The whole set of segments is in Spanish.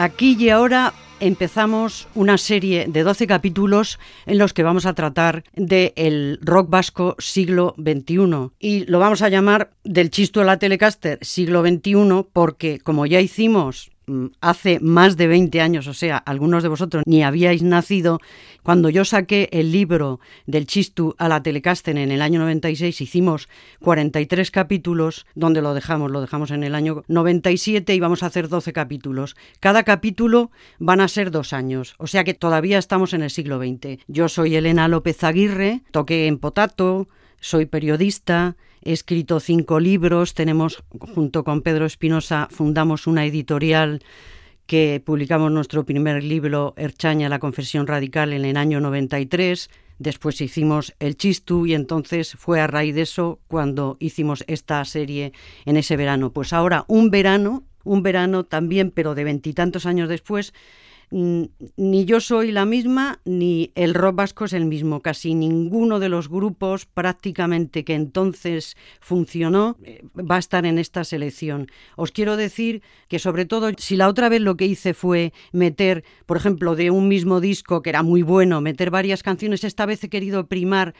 Aquí y ahora empezamos una serie de 12 capítulos en los que vamos a tratar del rock vasco siglo XXI. Y lo vamos a llamar del chisto a la Telecaster siglo XXI porque como ya hicimos hace más de 20 años, o sea, algunos de vosotros ni habíais nacido, cuando yo saqué el libro del Chistu a la Telecasten en el año 96, hicimos 43 capítulos, donde lo dejamos, lo dejamos en el año 97 y vamos a hacer 12 capítulos. Cada capítulo van a ser dos años, o sea que todavía estamos en el siglo XX. Yo soy Elena López Aguirre, toqué en Potato, soy periodista, he escrito cinco libros, tenemos, junto con Pedro Espinosa, fundamos una editorial que publicamos nuestro primer libro, Erchaña, la confesión radical, en el año 93. Después hicimos El Chistu y entonces fue a raíz de eso cuando hicimos esta serie en ese verano. Pues ahora un verano, un verano también, pero de veintitantos años después, ni yo soy la misma, ni el rock vasco es el mismo. Casi ninguno de los grupos prácticamente que entonces funcionó eh, va a estar en esta selección. Os quiero decir que sobre todo si la otra vez lo que hice fue meter, por ejemplo, de un mismo disco que era muy bueno, meter varias canciones, esta vez he querido primar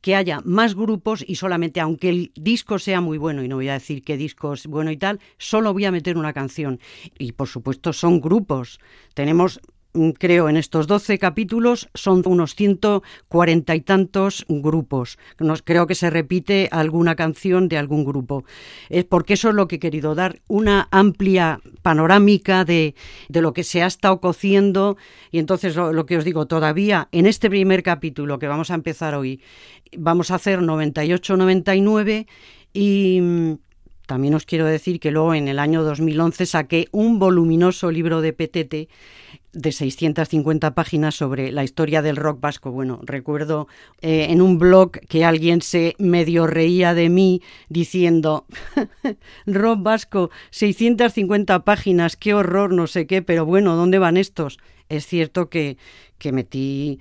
que haya más grupos y solamente, aunque el disco sea muy bueno, y no voy a decir qué disco es bueno y tal, solo voy a meter una canción. Y por supuesto son grupos. Tenemos creo, en estos 12 capítulos son unos 140 y tantos grupos. creo que se repite alguna canción de algún grupo. Es porque eso es lo que he querido dar, una amplia panorámica de, lo que se ha estado cociendo. Y entonces lo, lo que os digo, todavía en este primer capítulo que vamos a empezar hoy, vamos a hacer 98-99 y mm, también os quiero decir que luego en el año 2011 saqué un voluminoso libro de Petete de 650 páginas sobre la historia del rock vasco. Bueno, recuerdo eh, en un blog que alguien se medio reía de mí diciendo, rock vasco, 650 páginas, qué horror, no sé qué, pero bueno, ¿dónde van estos? Es cierto que, que metí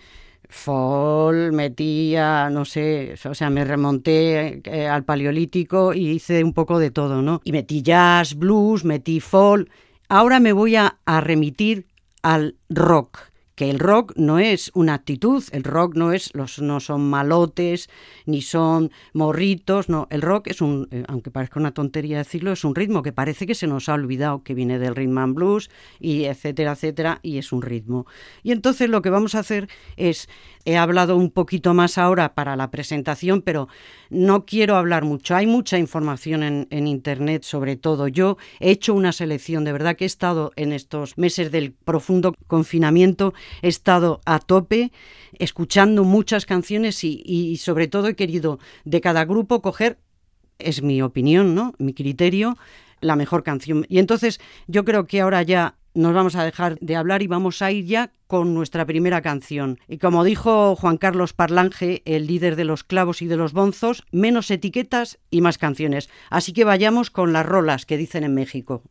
folk, metía, no sé, o sea, me remonté eh, al paleolítico y hice un poco de todo, ¿no? Y metí jazz, blues, metí folk. Ahora me voy a remitir al rock que el rock no es una actitud, el rock no es los no son malotes ni son morritos, no, el rock es un eh, aunque parezca una tontería decirlo, es un ritmo que parece que se nos ha olvidado que viene del rhythm and blues y etcétera, etcétera, y es un ritmo. Y entonces lo que vamos a hacer es he hablado un poquito más ahora para la presentación, pero no quiero hablar mucho. Hay mucha información en, internet sobre todo. Yo he hecho una selección, de verdad que he estado en estos meses del profundo confinamiento he estado a tope escuchando muchas canciones y, sobre todo he querido de cada grupo coger, es mi opinión, ¿no? Mi criterio, la mejor canción. Y entonces yo creo que ahora ya nos vamos a dejar de hablar y vamos a ir ya con nuestra primera canción. Y como dijo Juan Carlos Parlange, el líder de los clavos y de los bonzos, menos etiquetas y más canciones. Así que vayamos con las rolas que dicen en México.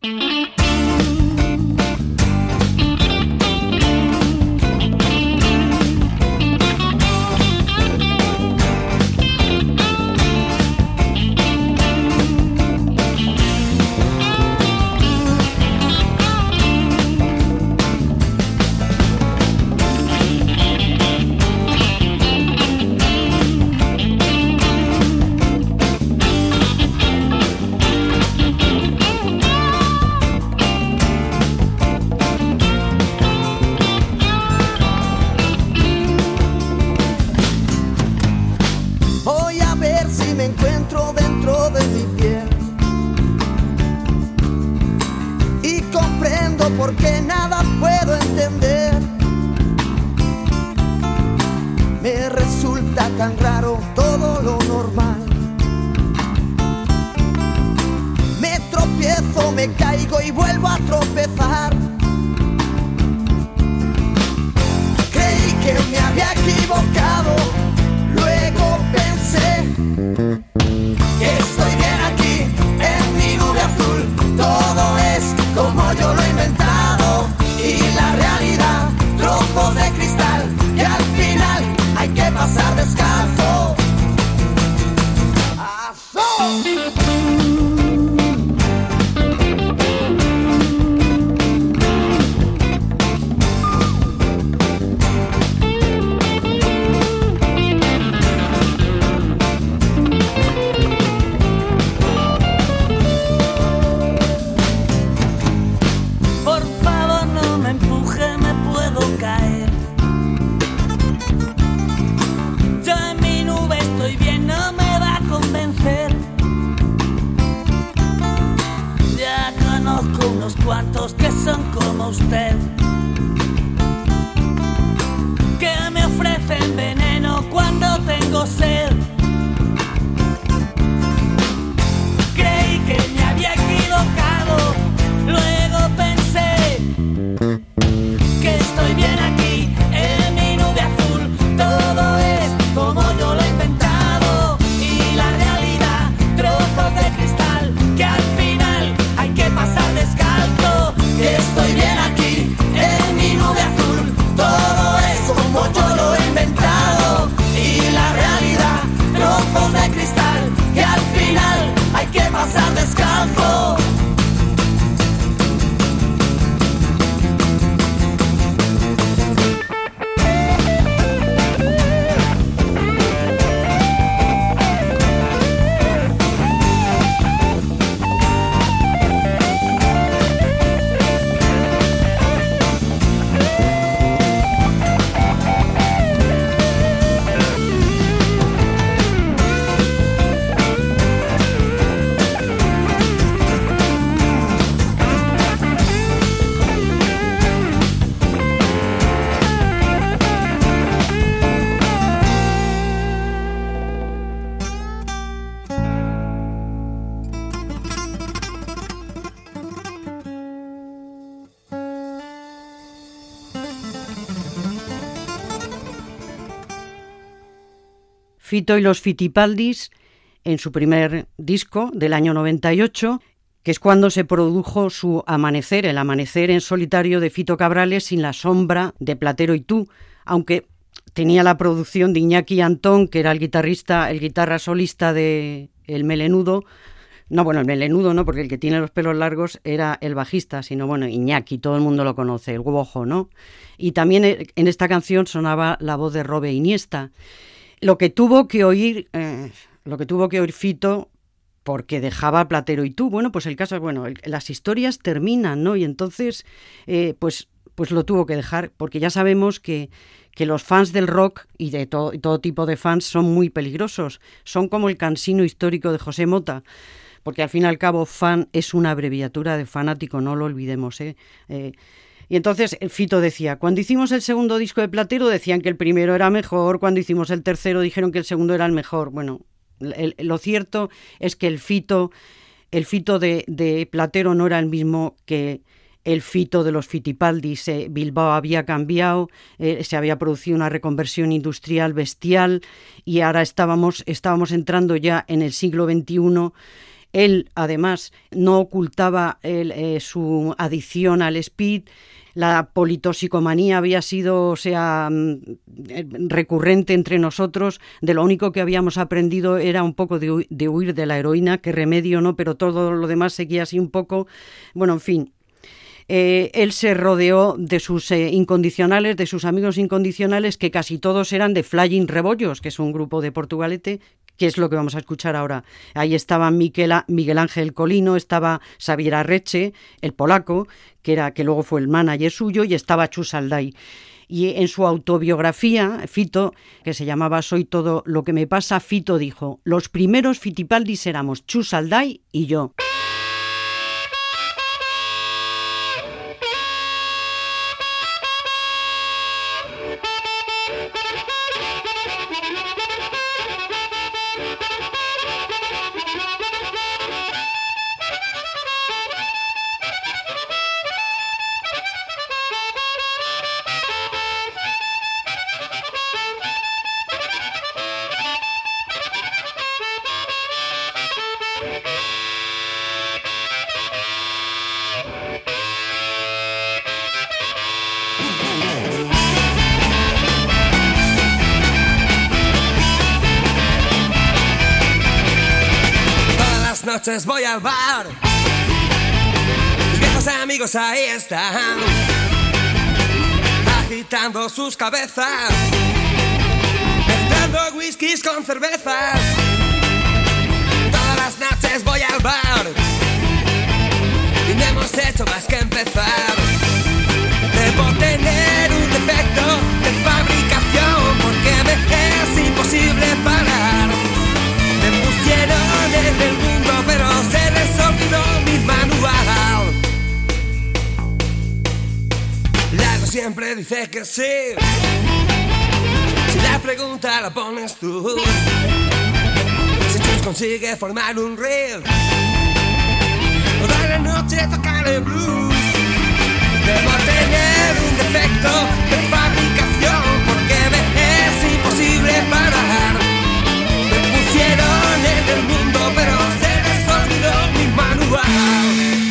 porque nada puedo entender. Me resulta tan raro todo lo normal. Me tropiezo, me caigo y vuelvo a tropezar. Creí que me había equivocado. Fito y los Fitipaldis en su primer disco del año 98, que es cuando se produjo su Amanecer, el Amanecer en solitario de Fito Cabrales sin la sombra de Platero y tú, aunque tenía la producción de Iñaki Antón, que era el guitarrista, el guitarra solista de El Melenudo. No, bueno, el melenudo no, porque el que tiene los pelos largos era el bajista, sino bueno, Iñaki, todo el mundo lo conoce, el huevo ¿no? Y también en esta canción sonaba la voz de Robe Iniesta. Lo que tuvo que oír, eh, lo que tuvo que oír Fito porque dejaba Platero y tú. Bueno, pues el caso es, bueno, el, las historias terminan, ¿no? Y entonces, eh, pues, pues lo tuvo que dejar, porque ya sabemos que, que los fans del rock y de to todo tipo de fans son muy peligrosos. Son como el cansino histórico de José Mota porque al fin y al cabo fan es una abreviatura de fanático, no lo olvidemos. ¿eh? Eh, y entonces Fito decía, cuando hicimos el segundo disco de Platero decían que el primero era mejor, cuando hicimos el tercero dijeron que el segundo era el mejor. Bueno, lo cierto es que el Fito, el Fito de, de, Platero no era el mismo que el Fito de los Fitipaldis. Eh, Bilbao había cambiado, eh, se había producido una reconversión industrial bestial y ahora estábamos, estábamos entrando ya en el siglo XXI él, además, no ocultaba eh, su adicción al speed. La politoxicomanía había sido, o sea, recurrente entre nosotros. De lo único que habíamos aprendido era un poco de, huir de la heroína, que remedio no, pero todo lo demás seguía así un poco. Bueno, en fin, eh, él se rodeó de sus eh, incondicionales, de sus amigos incondicionales, que casi todos eran de Flying Rebollos, que es un grupo de Portugalete, que es lo que vamos a escuchar ahora. Ahí estaba Miguel, Ángel Colino, estaba Xavier Arreche, el polaco, que, era, que luego fue el manager suyo, y estaba Chus Alday. Y en su autobiografía, Fito, que se llamaba Soy todo lo que me pasa, Fito dijo, los primeros Fitipaldis éramos Chus Alday y yo. Formar un reel. Toda la noche tocar el blues. Debo tener un defecto de fabricación porque es imposible parar. Me pusieron en el mundo, pero se les olvidó mi manual.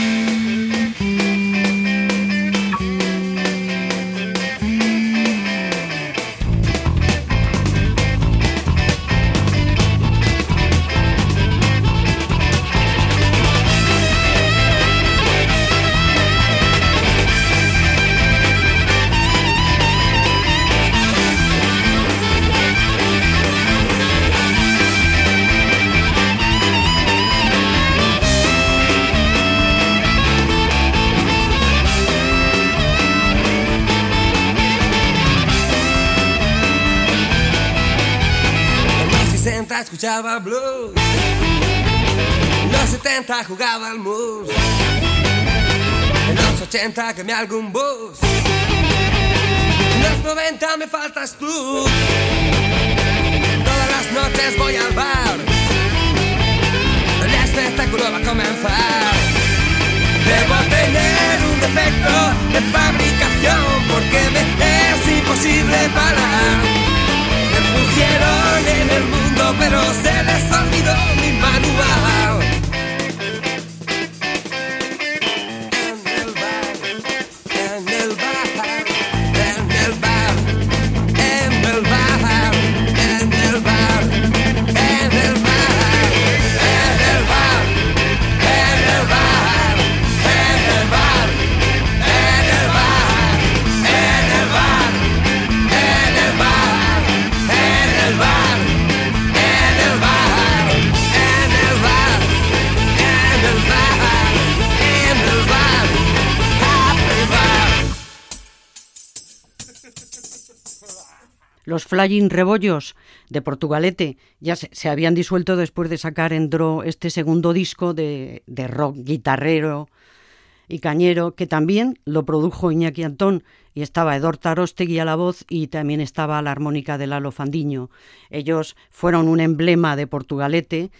Escuchaba blues. En los 70 jugaba al mus. En los 80 quemé algún bus. En los 90 me faltas tú. Todas las noches voy al bar. El espectáculo va a comenzar. Debo tener un defecto de fabricación porque me es imposible parar. Pusieron en el mundo, pero se les olvidó mi manual. Flying Rebollos de Portugalete ya se, habían disuelto después de sacar en Dro este segundo disco de, de rock guitarrero y cañero, que también lo produjo Iñaki Antón y estaba Edor Tarostegui a la voz y también estaba la armónica de Lalo Fandiño. Ellos fueron un emblema de Portugalete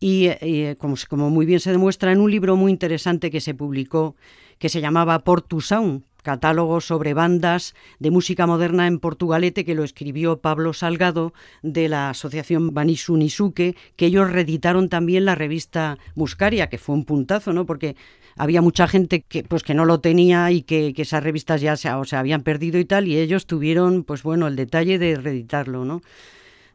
y, eh, como, como muy bien se demuestra en un libro muy interesante que se publicó que se llamaba Portu Sound, catálogo sobre bandas de música moderna en Portugalete que lo escribió Pablo Salgado de la asociación Banisu Nisuke, que ellos reeditaron también la revista Muscaria, que fue un puntazo, ¿no? Porque había mucha gente que pues que no lo tenía y que, esas revistas ya se, se habían perdido y tal, y ellos tuvieron, pues bueno, el detalle de reeditarlo, ¿no?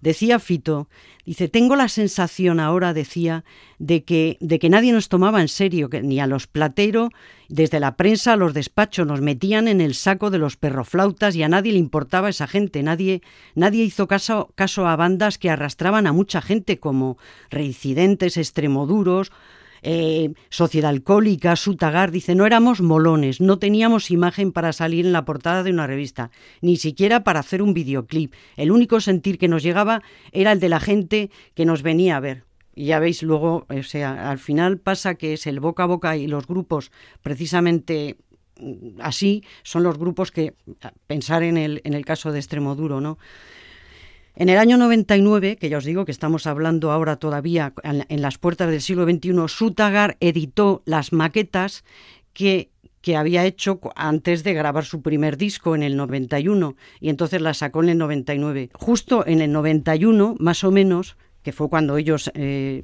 Decía Fito, dice, tengo la sensación ahora, decía, de que, de que nadie nos tomaba en serio, que ni a los platero, desde la prensa a los despachos, nos metían en el saco de los perroflautas y a nadie le importaba esa gente, nadie, nadie hizo caso, caso a bandas que arrastraban a mucha gente como reincidentes, extremoduros, eh, Sociedad Alcohólica, Sutagar, dice, no éramos molones, no teníamos imagen para salir en la portada de una revista, ni siquiera para hacer un videoclip. El único sentir que nos llegaba era el de la gente que nos venía a ver. Y ya veis luego, o sea, al final pasa que es el boca a boca y los grupos precisamente mm, así son los grupos que pensar en el, en el caso de Extremoduro, ¿no? En el año 99, que ya os digo que estamos hablando ahora todavía en, las puertas del siglo XXI, Sutagar editó las maquetas que, que había hecho antes de grabar su primer disco en el 91 y entonces las sacó en el 99. Justo en el 91, más o menos, que fue cuando ellos, eh,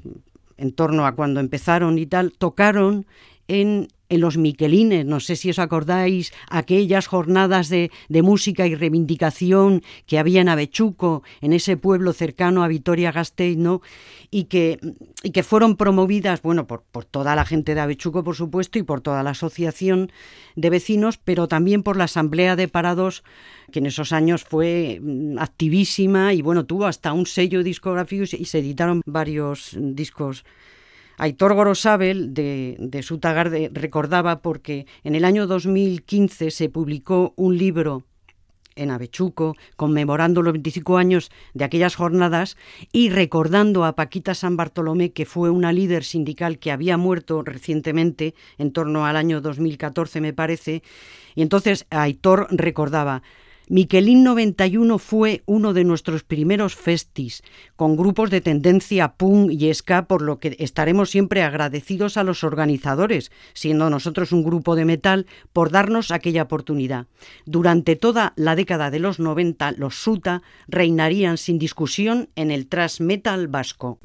en torno a cuando empezaron y tal, tocaron en, en los Miquelines, no sé si os acordáis, aquellas jornadas de, de música y reivindicación que había en Avechuco, en ese pueblo cercano a Vitoria-Gasteiz, ¿no? Y que, y que fueron promovidas, bueno, por, por toda la gente de Avechuco, por supuesto, y por toda la asociación de vecinos, pero también por la Asamblea de Parados, que en esos años fue mm, activísima y, bueno, tuvo hasta un sello discográfico y se, editaron varios discos Aitor Gorosabel de, de Sutagar de- recordaba porque en el año 2015 se publicó un libro en Avechuco, conmemorando los 25 años de aquellas jornadas y recordando a Paquita San Bartolomé, que fue una líder sindical que había muerto recientemente, en torno al año 2014 me parece, y entonces Aitor recordaba, Miquelín 91 fue uno de nuestros primeros festis, con grupos de tendencia punk y ska, por lo que estaremos siempre agradecidos a los organizadores, siendo nosotros un grupo de metal, por darnos aquella oportunidad. Durante toda la década de los 90, los Suta reinarían sin discusión en el thrash metal vasco.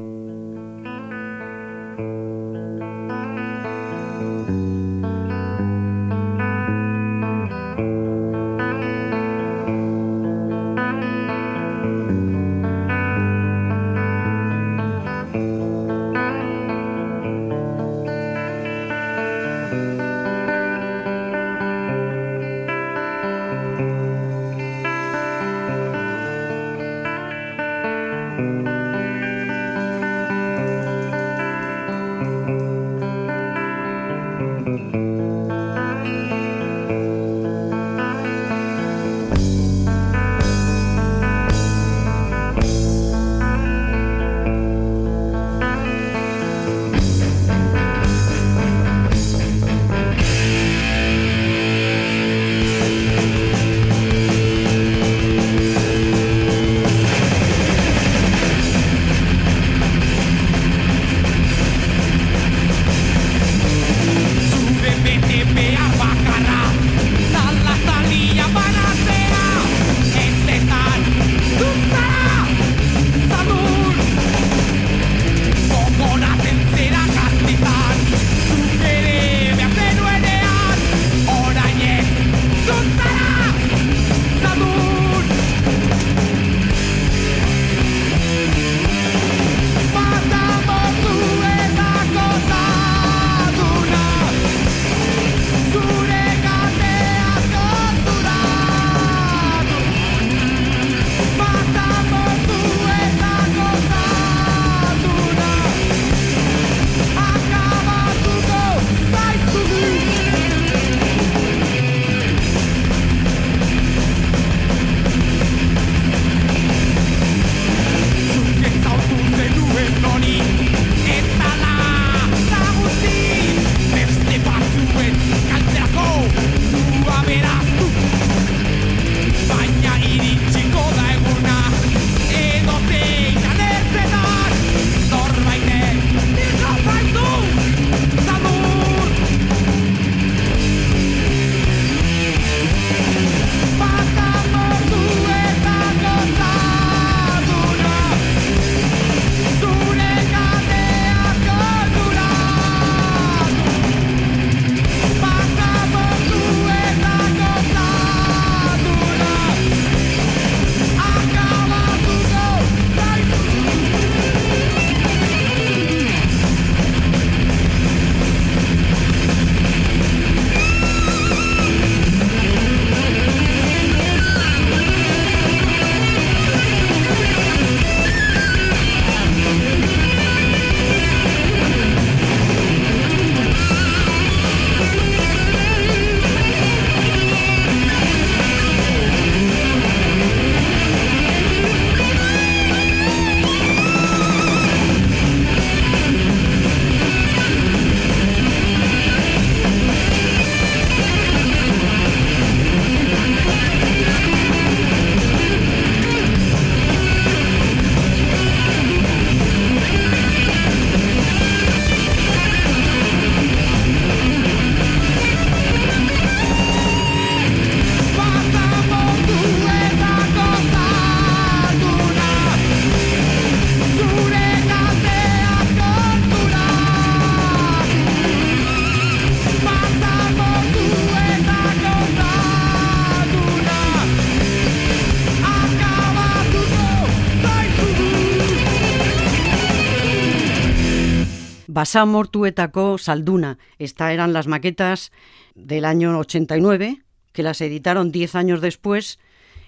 Basamortuetako Salduna. Estas eran las maquetas del año 89, que las editaron 10 años después,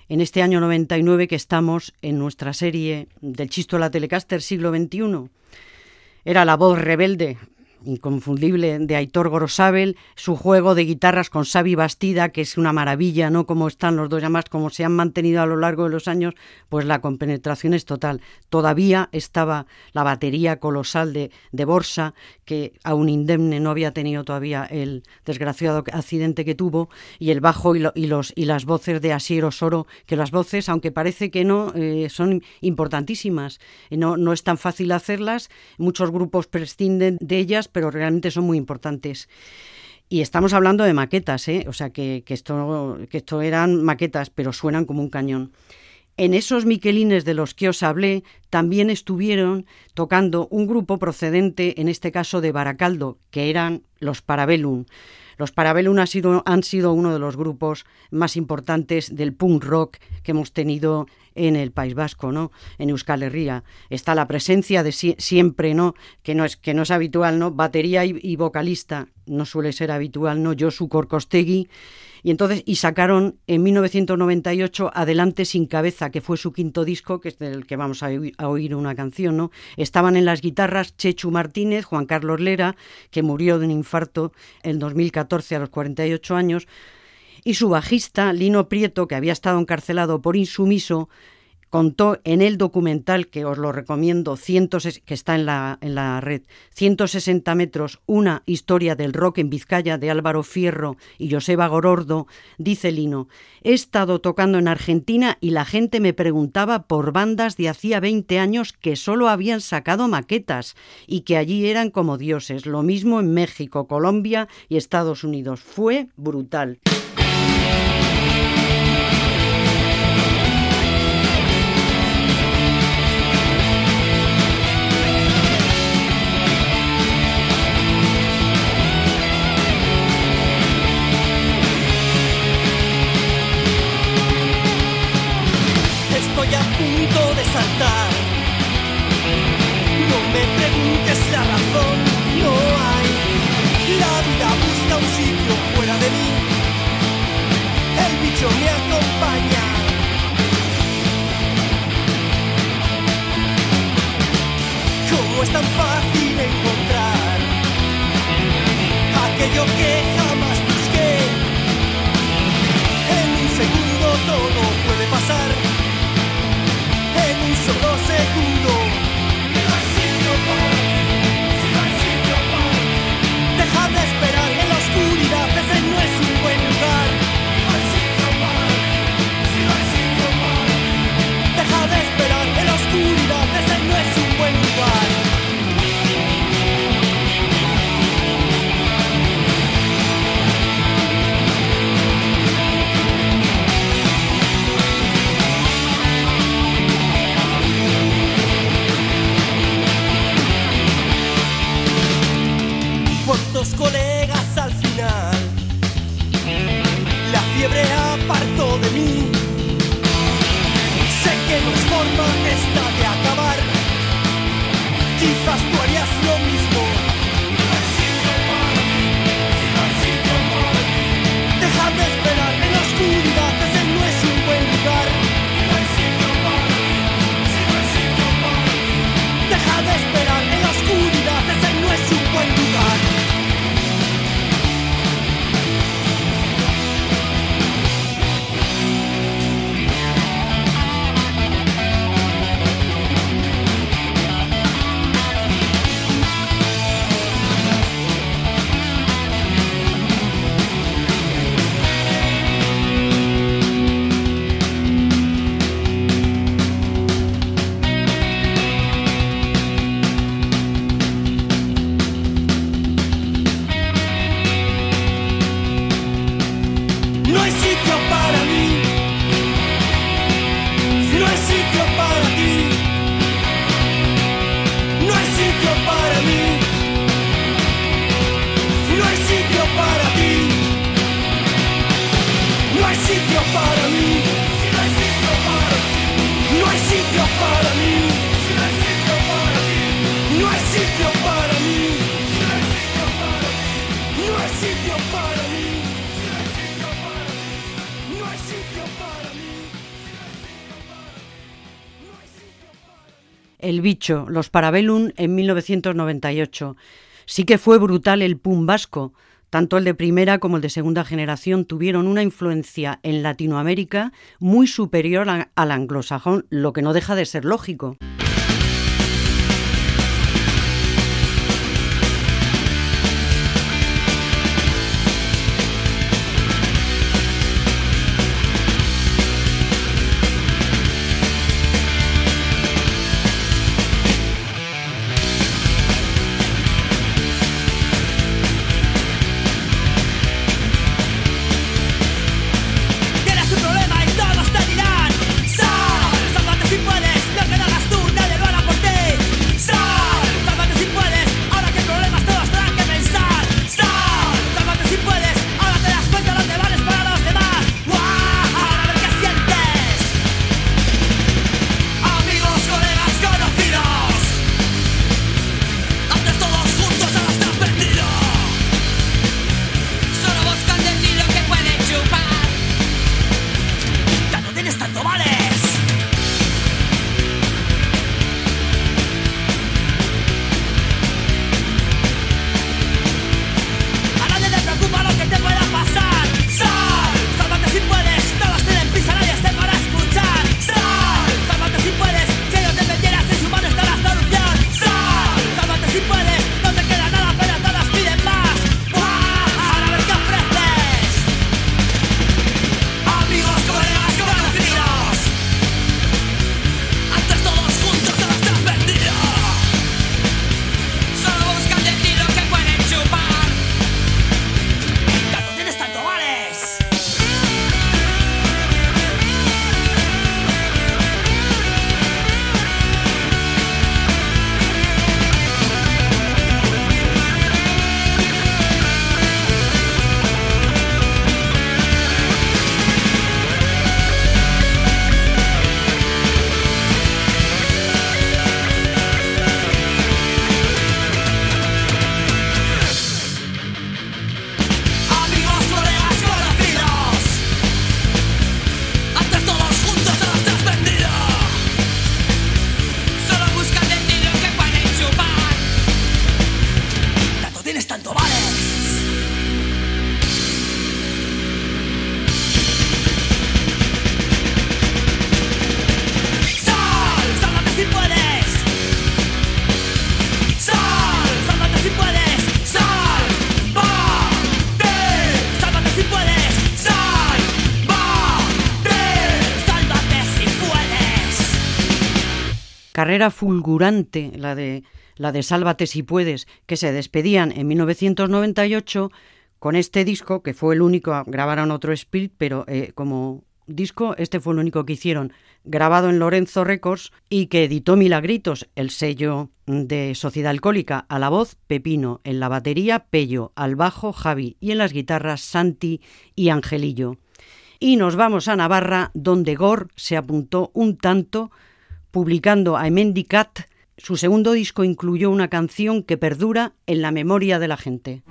en este año 99 que estamos en nuestra serie del Chisto la Telecaster siglo XXI. Era la voz rebelde, inconfundible de Aitor Gorosabel, su juego de guitarras con Xavi Bastida, que es una maravilla, ¿no? Como están los dos, además, como se han mantenido a lo largo de los años, pues la compenetración es total. Todavía estaba la batería colosal de, de Borsa, que aún indemne no había tenido todavía el desgraciado accidente que tuvo, y el bajo y, los, y las voces de Asier Osoro, que las voces, aunque parece que no, eh, son importantísimas. No, no es tan fácil hacerlas, muchos grupos prescinden de ellas, pero realmente son muy importantes. Y estamos hablando de maquetas, ¿eh? o sea que, esto, que esto eran maquetas, pero suenan como un cañón. En esos miquelines de los que os hablé también estuvieron tocando un grupo procedente, en este caso de Baracaldo, que eran los Parabellum. Los Parabellum han sido, han sido uno de los grupos más importantes del punk rock que hemos tenido en el País Vasco, ¿no? En Euskal Herria. Está la presencia de siempre, ¿no? Que no es, que no es habitual, ¿no? Batería y, vocalista no suele ser habitual, ¿no? Josu Korkostegui. Y entonces, y sacaron en 1998 Adelante sin cabeza, que fue su quinto disco, que es del que vamos a oír, una canción, ¿no? Estaban en las guitarras Chechu Martínez, Juan Carlos Lera, que murió de un infarto en 2014 a los 48 años, y su bajista, Lino Prieto, que había estado encarcelado por insumiso, contó en el documental, que os lo recomiendo, que está en la, en la red, 160 metros, una historia del rock en Vizcaya de Álvaro Fierro y Joseba Gorordo, dice Lino, he estado tocando en Argentina y la gente me preguntaba por bandas de hacía 20 años que solo habían sacado maquetas y que allí eran como dioses. Lo mismo en México, Colombia y Estados Unidos. Fue brutal. Bicho, los Parabellum en 1998. Sí que fue brutal el pum vasco. Tanto el de primera como el de segunda generación tuvieron una influencia en Latinoamérica muy superior al anglosajón, lo que no deja de ser lógico. Carrera fulgurante, la de, la de Sálvate si puedes, que se despedían en 1998 con este disco, que fue el único, grabaron otro Spirit, pero eh, como disco este fue el único que hicieron, grabado en Lorenzo Records y que editó Milagritos, el sello de Sociedad Alcohólica, a la voz Pepino, en la batería Pello, al bajo Javi y en las guitarras Santi y Angelillo. Y nos vamos a Navarra, donde Gor se apuntó un tanto publicando a Emendicat. Su segundo disco incluyó una canción que perdura en la memoria de la gente.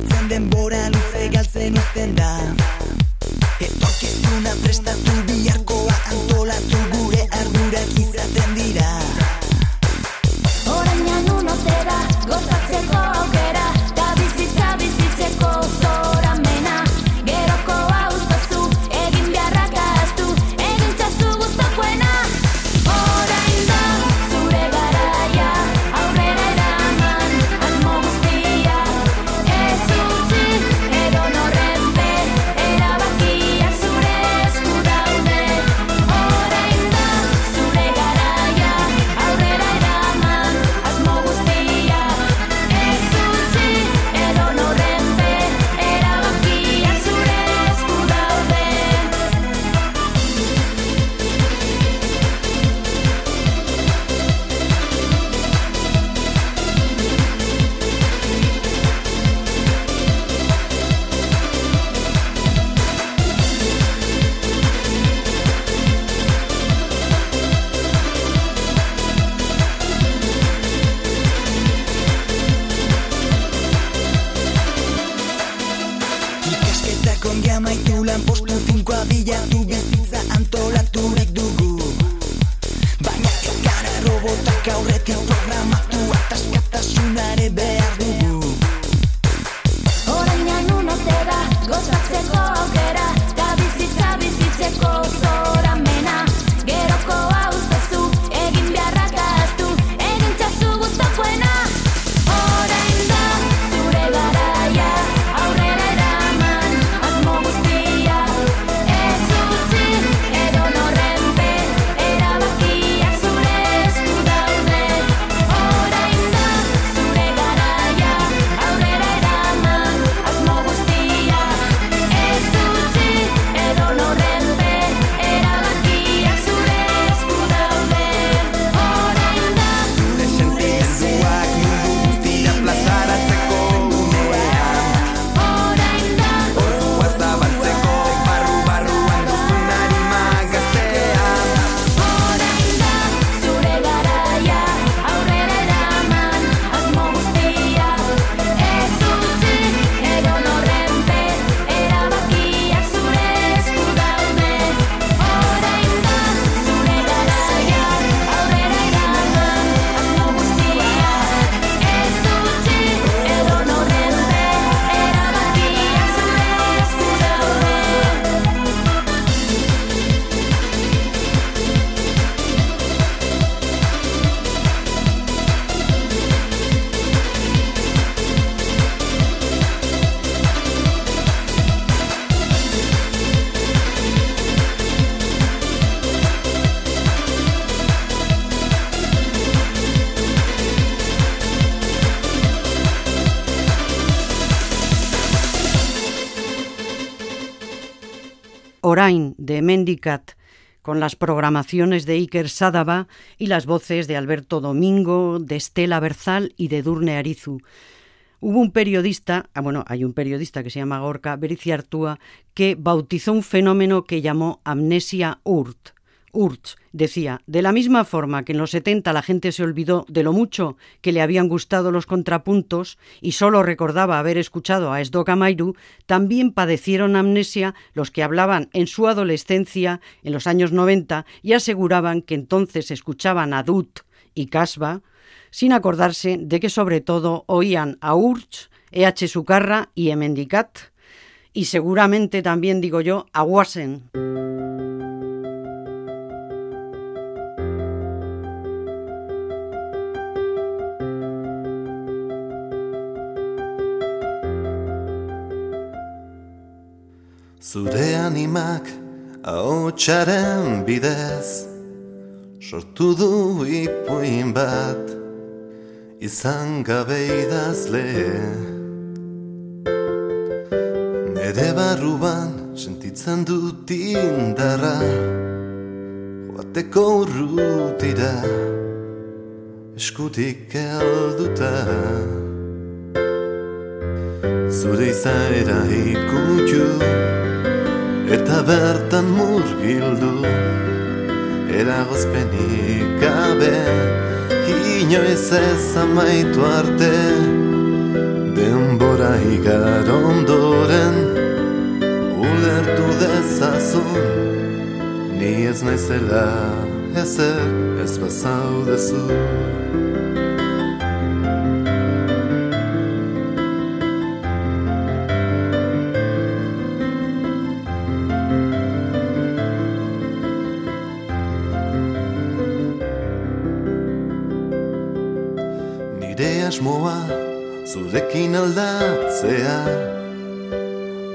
Finkatzen denbora luze galtzen uzten da. Etorkizuna prestatu biharkoa antolatu gure ardurak Mendicat con las programaciones de Iker Sadaba y las voces de Alberto Domingo, de Estela Berzal y de Durne Arizu. Hubo un periodista, ah, bueno, hay un periodista que se llama Gorka Bericiartúa, que bautizó un fenómeno que llamó amnesia Urt. Urch decía, de la misma forma que en los 70 la gente se olvidó de lo mucho que le habían gustado los contrapuntos y solo recordaba haber escuchado a Esdoka Mairu, también padecieron amnesia los que hablaban en su adolescencia, en los años 90, y aseguraban que entonces escuchaban a Dut y Casba, sin acordarse de que sobre todo oían a Urch, E.H. Sucarra y Emendicat, y seguramente también, digo yo, a Wasen. Zure animak ahotsaren bidez Sortu du ipuin bat Izan gabe idazle. Nere barruan sentitzen dut indarra Joateko urrutira Eskutik helduta. Zure izaera ikutu Eta bertan murgildu Eragozpenik gabe. Inoiz ez amaitu arte Denbora igar ondoren. Ulertu dezazun Ni ez naizela ezer ez bazaudezu zurekin aldatzea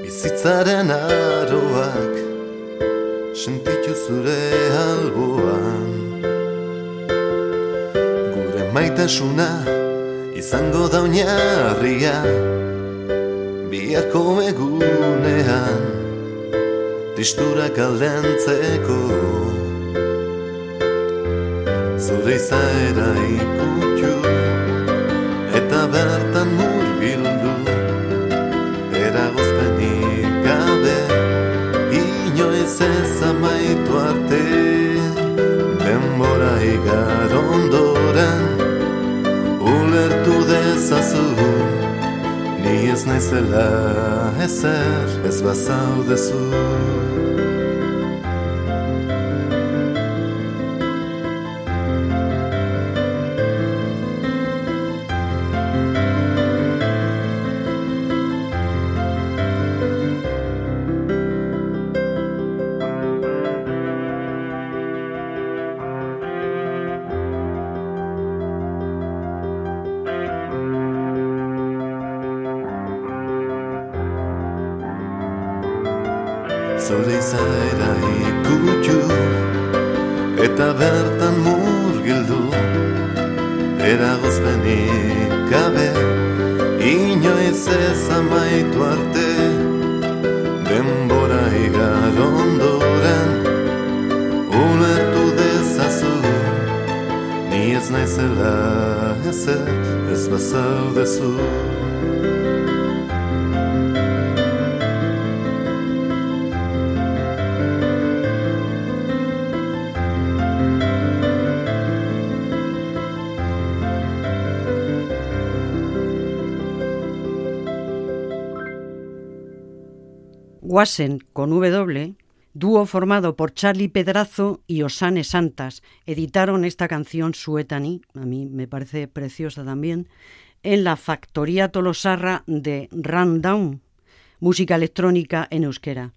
Bizitzaren aroak sentitu zure alboan. Gure maitasuna izango da oinarria Biharko egunean Tristurak aldentzeko. Zure izaera ez naizela ezer ez bazaudezu Zure izaera ikutu Eta bertan murgildu Eragozpenik gabe Inoiz ez amaitu arte Denbora igar ondoren Ulertu dezazu Ni ez naizela ezer Ez bazaudezu Wasen con W, dúo formado por Charlie Pedrazo y Osane Santas, editaron esta canción Suetani, a mí me parece preciosa también, en la Factoría Tolosarra de Rundown, música electrónica en euskera.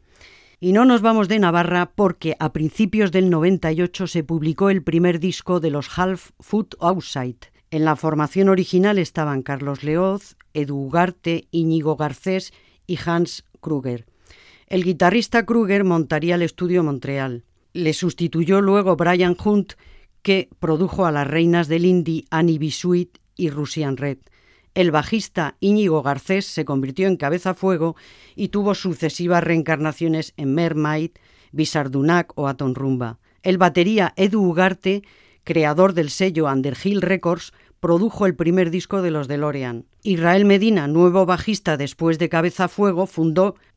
Y no nos vamos de Navarra porque a principios del 98 se publicó el primer disco de los Half Foot Outside. En la formación original estaban Carlos Leoz, Edu Ugarte, Íñigo Garcés y Hans Kruger. El guitarrista Kruger montaría el estudio Montreal. Le sustituyó luego Brian Hunt, que produjo a las reinas del indie Annie Bisuit y Russian Red. El bajista Íñigo Garcés se convirtió en cabeza fuego y tuvo sucesivas reencarnaciones en Mermaid, Bisardunac o Aton Rumba. El batería Edu Ugarte, creador del sello Underhill Records, produjo el primer disco de los DeLorean. Israel Medina, nuevo bajista después de Cabeza Fuego, fundó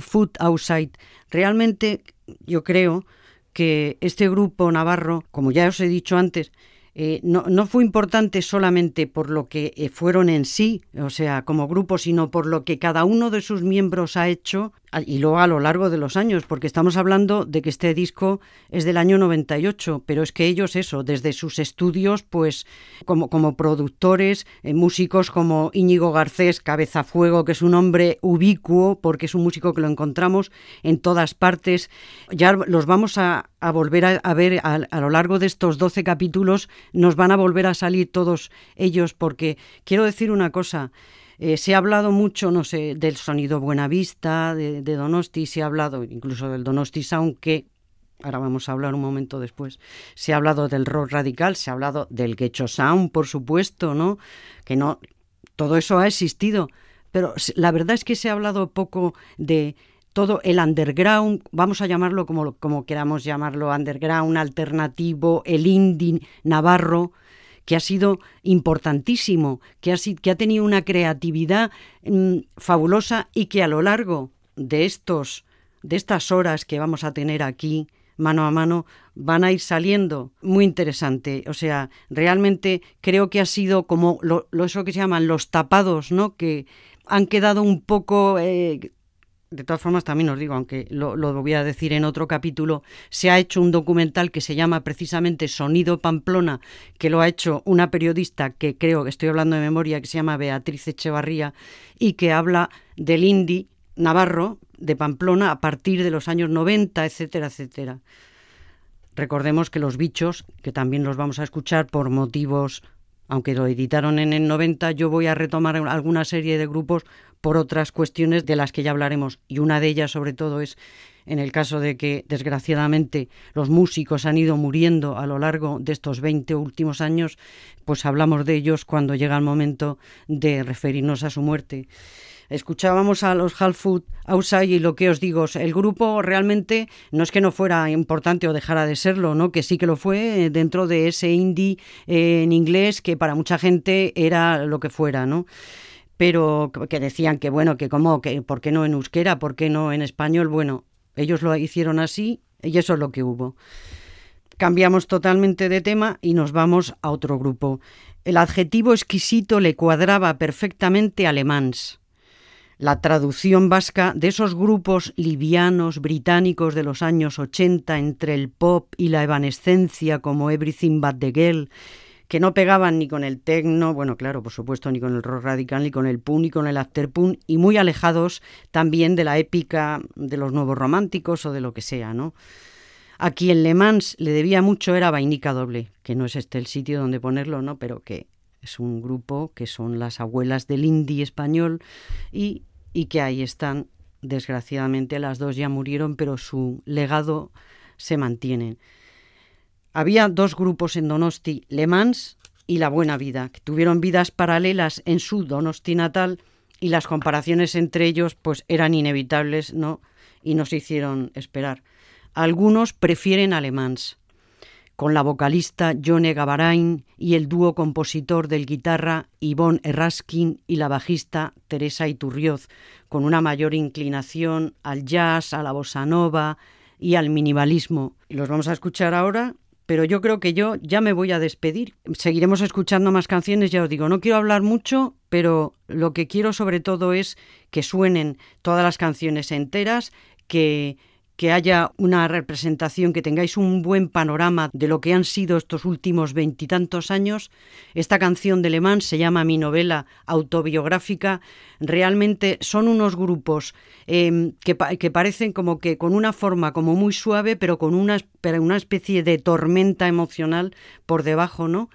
Foot Outside. Realmente yo creo que este grupo navarro, como ya os he dicho antes, eh, no, no, fue importante solamente por lo que eh, fueron en sí, o sea, como grupo, sino por lo que cada uno de sus miembros ha hecho y luego a lo largo de los años, porque estamos hablando de que este disco es del año 98, pero es que ellos eso, desde sus estudios, pues como, como productores, eh, músicos como Íñigo Garcés, Cabeza Fuego, que es un hombre ubicuo, porque es un músico que lo encontramos en todas partes, ya los vamos a, a volver a, a ver a, a, lo largo de estos 12 capítulos, nos van a volver a salir todos ellos, porque quiero decir una cosa, eh, se ha hablado mucho, no sé, del sonido Buenavista, de, de Donosti, se ha hablado incluso del Donosti Sound, que ahora vamos a hablar un momento después. Se ha hablado del rock radical, se ha hablado del Gecho Sound, por supuesto, ¿no? Que no, todo eso ha existido, pero la verdad es que se ha hablado poco de todo el underground, vamos a llamarlo como, como queramos llamarlo, underground, alternativo, el indie navarro, que ha sido importantísimo, que ha, que ha tenido una creatividad mmm, fabulosa y que a lo largo de estos de estas horas que vamos a tener aquí mano a mano van a ir saliendo. Muy interesante. O sea realmente creo que ha sido como lo eso que se llaman los tapados no que han quedado un poco eh, de todas formas también os digo, aunque lo, lo, voy a decir en otro capítulo, se ha hecho un documental que se llama precisamente Sonido Pamplona, que lo ha hecho una periodista que creo que estoy hablando de memoria, que se llama Beatriz Echevarría, y que habla del indie navarro de Pamplona a partir de los años 90, etcétera, etcétera. Recordemos que los bichos, que también los vamos a escuchar por motivos aunque lo editaron en el 90, yo voy a retomar alguna serie de grupos por otras cuestiones de las que ya hablaremos. Y una de ellas, sobre todo, es en el caso de que, desgraciadamente, los músicos han ido muriendo a lo largo de estos 20 últimos años, pues hablamos de ellos cuando llega el momento de referirnos a su muerte. Escuchábamos a los Half Food Outside y lo que os digo, el grupo realmente no es que no fuera importante o dejara de serlo, ¿no? que sí que lo fue dentro de ese indie eh, en inglés que para mucha gente era lo que fuera, ¿no? pero que decían que bueno, que cómo, que por qué no en euskera, por qué no en español, bueno, ellos lo hicieron así y eso es lo que hubo. Cambiamos totalmente de tema y nos vamos a otro grupo. El adjetivo exquisito le cuadraba perfectamente a Alemans la traducción vasca de esos grupos livianos británicos de los años 80 entre el pop y la evanescencia como Everything But the Girl, que no pegaban ni con el techno, bueno, claro, por supuesto, ni con el rock radical, ni con el punk, ni con el afterpunk, y muy alejados también de la épica de los nuevos románticos o de lo que sea, ¿no? A quien Le Mans le debía mucho era Vainica Doble, que no es este el sitio donde ponerlo, ¿no? Pero que es un grupo que son las abuelas del indie español y y que ahí están, desgraciadamente las dos ya murieron, pero su legado se mantiene. Había dos grupos en Donosti, Le Mans y La Buena Vida, que tuvieron vidas paralelas en su Donosti natal y las comparaciones entre ellos pues eran inevitables, ¿no? Y nos hicieron esperar. Algunos prefieren Alemans con la vocalista Jone Gavarain y el dúo compositor del guitarra Ivonne Erraskin y la bajista Teresa Iturrioz, con una mayor inclinación al jazz, a la bossa nova y al minimalismo. Los vamos a escuchar ahora, pero yo creo que yo ya me voy a despedir. Seguiremos escuchando más canciones, ya os digo, no quiero hablar mucho, pero lo que quiero sobre todo es que suenen todas las canciones enteras, que que haya una representación, que tengáis un buen panorama de lo que han sido estos últimos veintitantos años. Esta canción de Le Mans se llama Mi novela autobiográfica. Realmente son unos grupos eh, que, que, parecen como que con una forma como muy suave, pero con una, una especie de tormenta emocional por debajo, ¿no?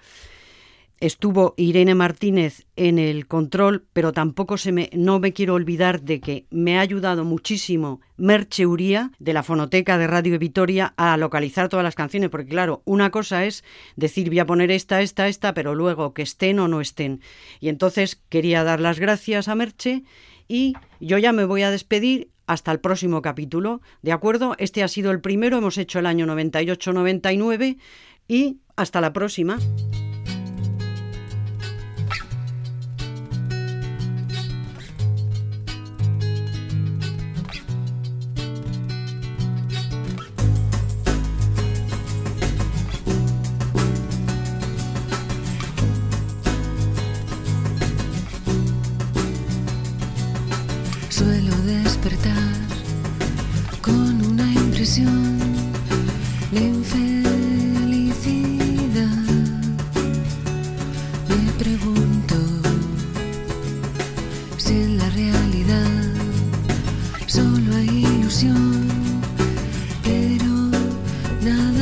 Estuvo Irene Martínez en el control, pero tampoco se me, no me quiero olvidar de que me ha ayudado muchísimo Merche Uría de la Fonoteca de Radio Vitoria a localizar todas las canciones, porque claro, una cosa es decir voy a poner esta, esta, esta, pero luego que estén o no estén. Y entonces quería dar las gracias a Merche y yo ya me voy a despedir hasta el próximo capítulo, ¿de acuerdo? Este ha sido el primero, hemos hecho el año 98-99 y hasta la próxima. Nada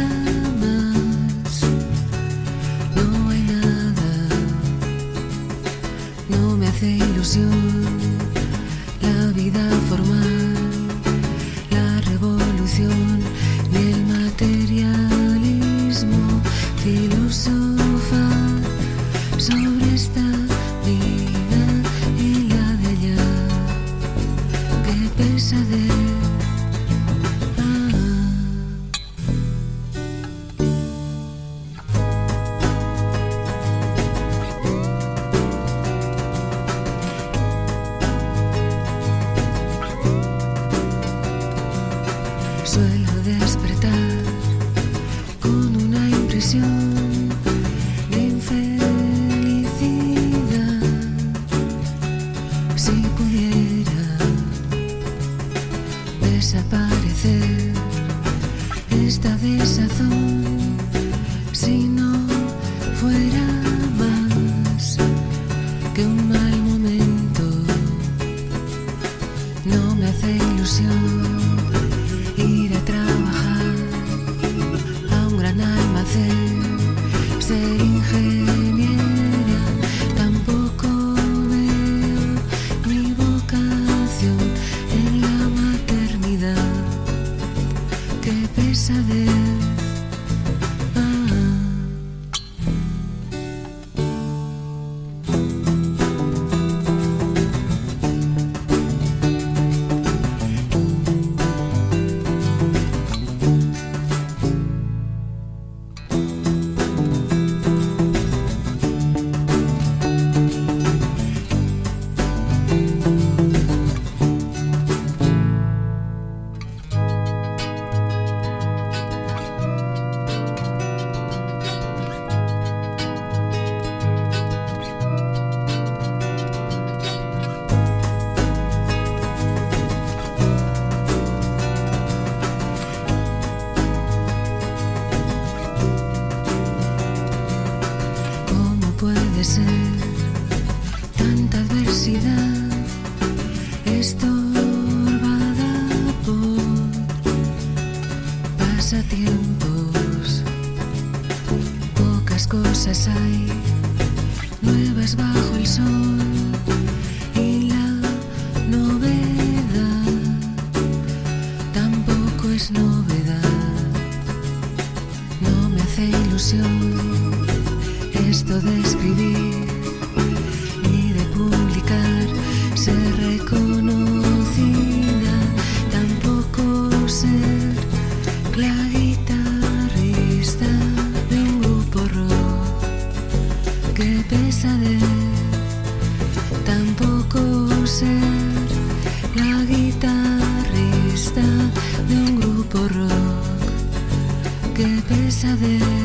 saber.